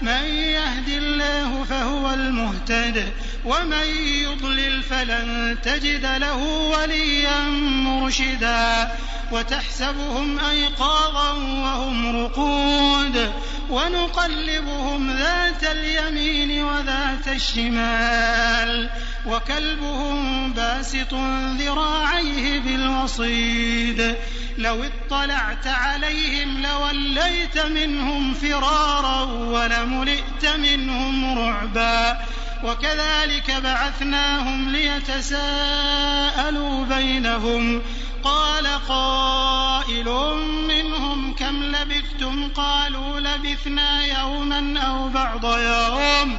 من يهد الله فهو المهتد ومن يضلل فلن تجد له وليا مرشدا. وتحسبهم أيقاظا وهم رقود ونقلبهم ذات اليمين وذات الشمال. وكلبهم باسط ذراعيه بالوصيد. لو اطلعت عليهم لوليت منهم فرارا ولملئت منهم رعبا. وكذلك بعثناهم ليتساءلوا بينهم. قال قائل منهم كم لبثتم؟ قالوا لبثنا يوما أو بعض يوم.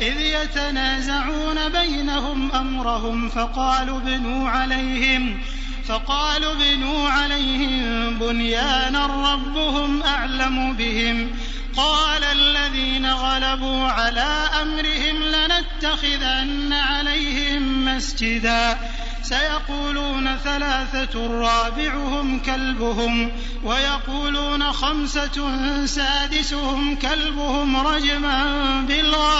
إذ يتنازعون بينهم أمرهم فقالوا ابنوا عليهم فقالوا ابنوا عليهم بنيانا ربهم أعلم بهم. قال الذين غلبوا على أمرهم لنتخذن عليهم مسجدا. سيقولون ثلاثة رابعهم كلبهم ويقولون خمسة سادسهم كلبهم رجما بالغيب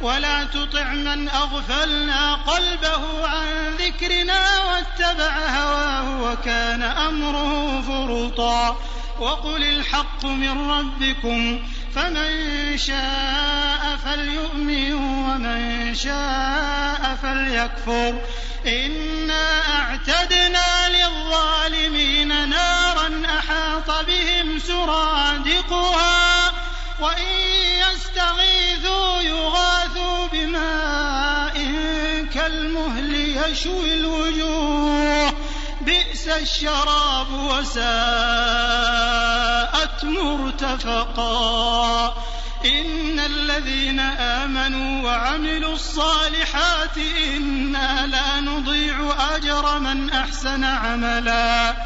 ولا تطع من أغفلنا قلبه عن ذكرنا واتبع هواه وكان أمره فرطا. وقل الحق من ربكم فمن شاء فليؤمن ومن شاء فليكفر. إنا أعتدنا للظالمين نارا أحاط بهم سرادقها. وإن يستغيثوا يغاثوا بماء كالمهل يشوي الوجوه. بئس الشراب وساءت مرتفقا. إن الذين آمنوا وعملوا الصالحات إنا لا نضيع أجر من أحسن عملا.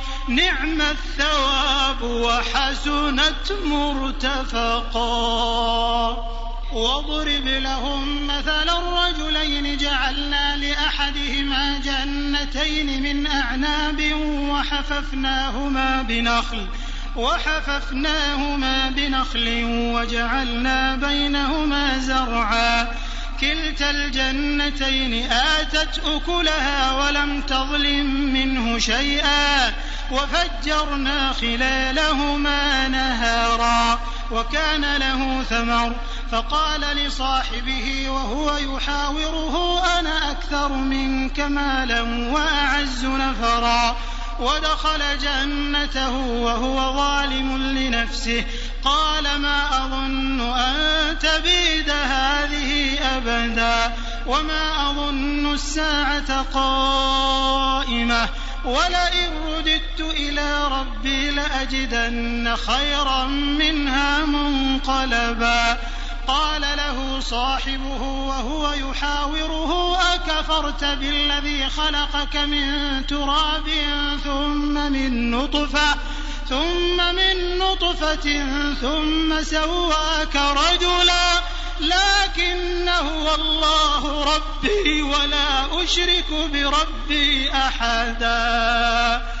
نعم الثواب وحسنت مرتفقا. واضرب لهم مثل الرجلين جعلنا لأحدهما جنتين من أعناب وحففناهما بنخل وحففناهما بنخل وجعلنا بينهما زرعا. كلتا الجنتين آتت أكلها ولم تظلم منه شيئا. وفجرنا خلالهما نهارا وكان له ثمر فقال لصاحبه وهو يحاوره أنا أكثر منك مالا وأعز نفرا ودخل جنته وهو ظالم لنفسه قال ما أظن أن تبيد هذه أبدا وما أظن الساعة قائمة ولئن رددت إلى ربي لأجدن خيرا منها منقلبا. قال له صاحبه وهو يحاوره أكفرت بالذي خلقك من تراب ثم من نطفة ثم من نطفة ثم سواك رجلا. لكن هو الله ربي ولا أشرك بربي أحدا.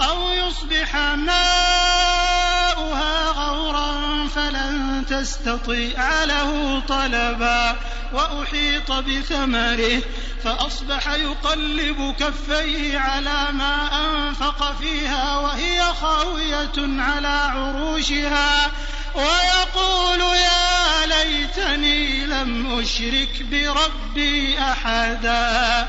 أو يصبح ماؤها غورا فلن تستطيع له طلبا وأحيط بثمره فأصبح يقلب كفيه على ما أنفق فيها وهي خاوية على عروشها ويقول يا ليتني لم أشرك بربي أحدا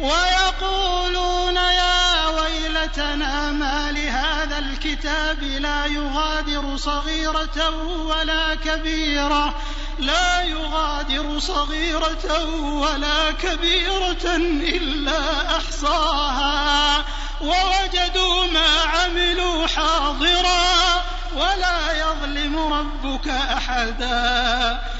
ويقولون يا ويلتنا ما لهذا الكتاب لا يغادر صغيرة ولا كبيرة. لا يغادر صغيرة ولا كبيرة إلا أحصاها. ووجدوا ما عملوا حاضرا. ولا يظلم ربك أحدا.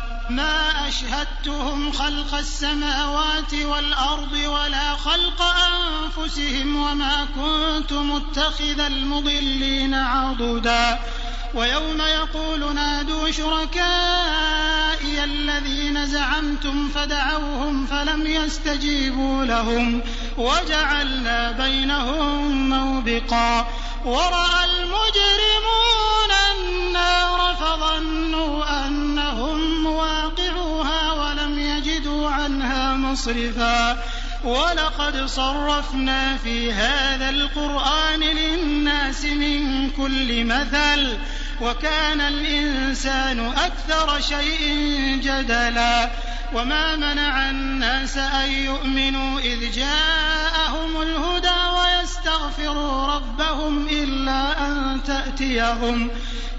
ما أشهدتهم خلق السماوات والأرض ولا خلق أنفسهم وما كنت متخذ المضلين عضدا. ويوم يقول نادوا شركائي الذين زعمتم فدعوهم فلم يستجيبوا لهم. وجعلنا بينهم موبقا. ورأى المجرمون النار فظنوا أنهم مصرفا. ولقد صرفنا في هذا القرآن للناس من كل مثل وكان الإنسان أكثر شيء جدلا. وما منع الناس أن يؤمنوا إذ جاءهم الهدى ويستغفروا ربهم إلا أن تأتيهم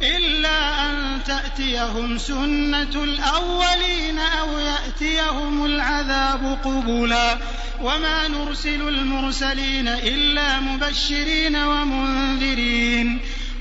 إلا أن تأتيهم سنة الأولين أو يأتيهم العذاب قبلا وما نرسل المرسلين إلا مبشرين ومنذرين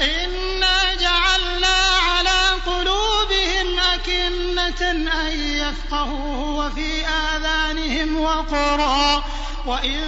إنا جعلنا على قلوبهم أكنة أن يفقهوه وفي آذانهم وقرا وإن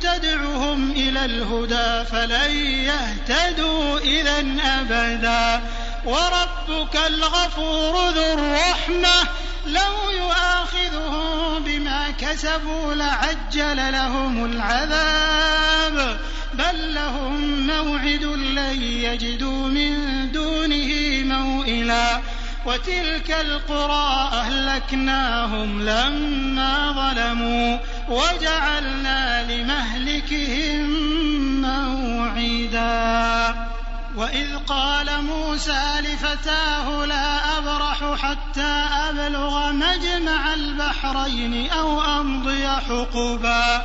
تدعهم إلى الهدى فلن يهتدوا إذا أبدا وربك الغفور ذو الرحمة لو يؤاخذهم بما كسبوا لعجل لهم العذاب بل لهم موعد لن يجدوا من دونه موئلا وتلك القرى أهلكناهم لما ظلموا وجعلنا لمهلكهم موعدا وإذ قال موسى لفتاه لا أبرح حتى أبلغ مجمع البحرين أو أمضي حقبا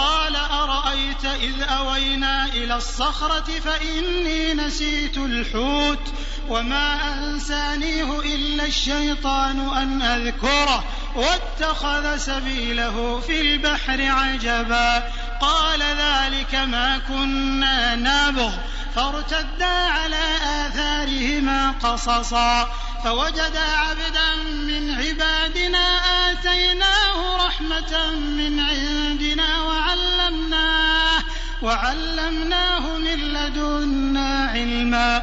قال أرأيت إذ أوينا إلى الصخرة فإني نسيت الحوت وما أنسانيه إلا الشيطان أن أذكره واتخذ سبيله في البحر عجبا قال ذلك ما كنا نابغ فارتدا على آثارهما قصصا فوجدا عبدا من عبادنا آتيناه رحمة من عندنا وعلمناه وعلمناه من لدنا علما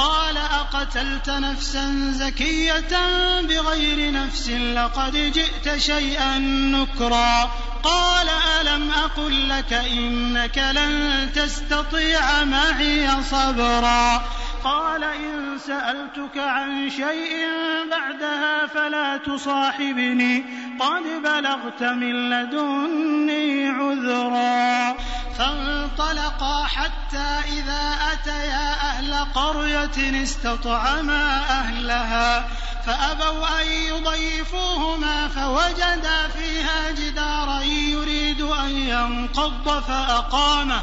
قال أقتلت نفسا زكية بغير نفس لقد جئت شيئا نكرا. قال ألم أقل لك إنك لن تستطيع معي صبرا. قال إن سألتك عن شيء بعدها فلا تصاحبني. قد بلغت من لدني عذرا. فانطلقا حتى إذا أتيا أهل قرية استطعما أهلها. فأبوا أن يضيفوهما فوجدا فيها جدارا يريد أن ينقض فأقامه.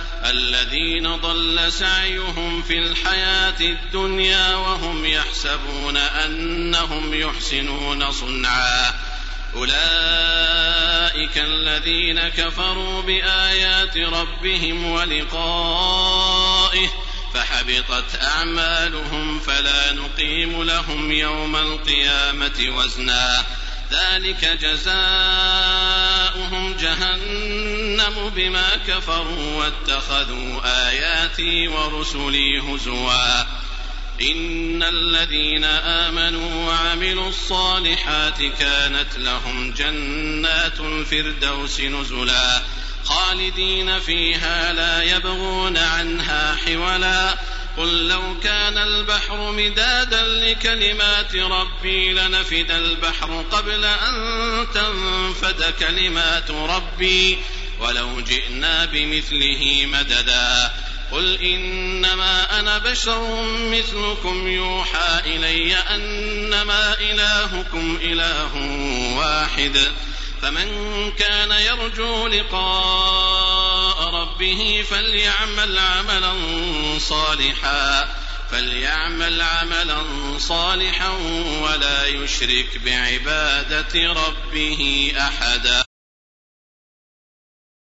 الذين ضل سعيهم في الحياة الدنيا وهم يحسبون أنهم يحسنون صنعا. أولئك الذين كفروا بآيات ربهم ولقائه فحبطت أعمالهم فلا نقيم لهم يوم القيامة وزنا. ذلك جزاؤهم جهنم بما كفروا واتخذوا آياتي ورسلي هزوا. إن الذين آمنوا وعملوا الصالحات كانت لهم جنات الفردوس نزلا. خالدين فيها لا يبغون عنها حولا. قل لو كان البحر مدادا لكلمات ربي لنفد البحر قبل أن تنفد كلمات ربي. ولو جئنا بمثله مددا. قل إنما أنا بشر مثلكم يوحى إلي أنما إلهكم إله واحد. فمن كان يرجو لقاء ربه فليعمل عملا صالحا. فليعمل عملا صالحا ولا يشرك بعبادة ربه أحدا.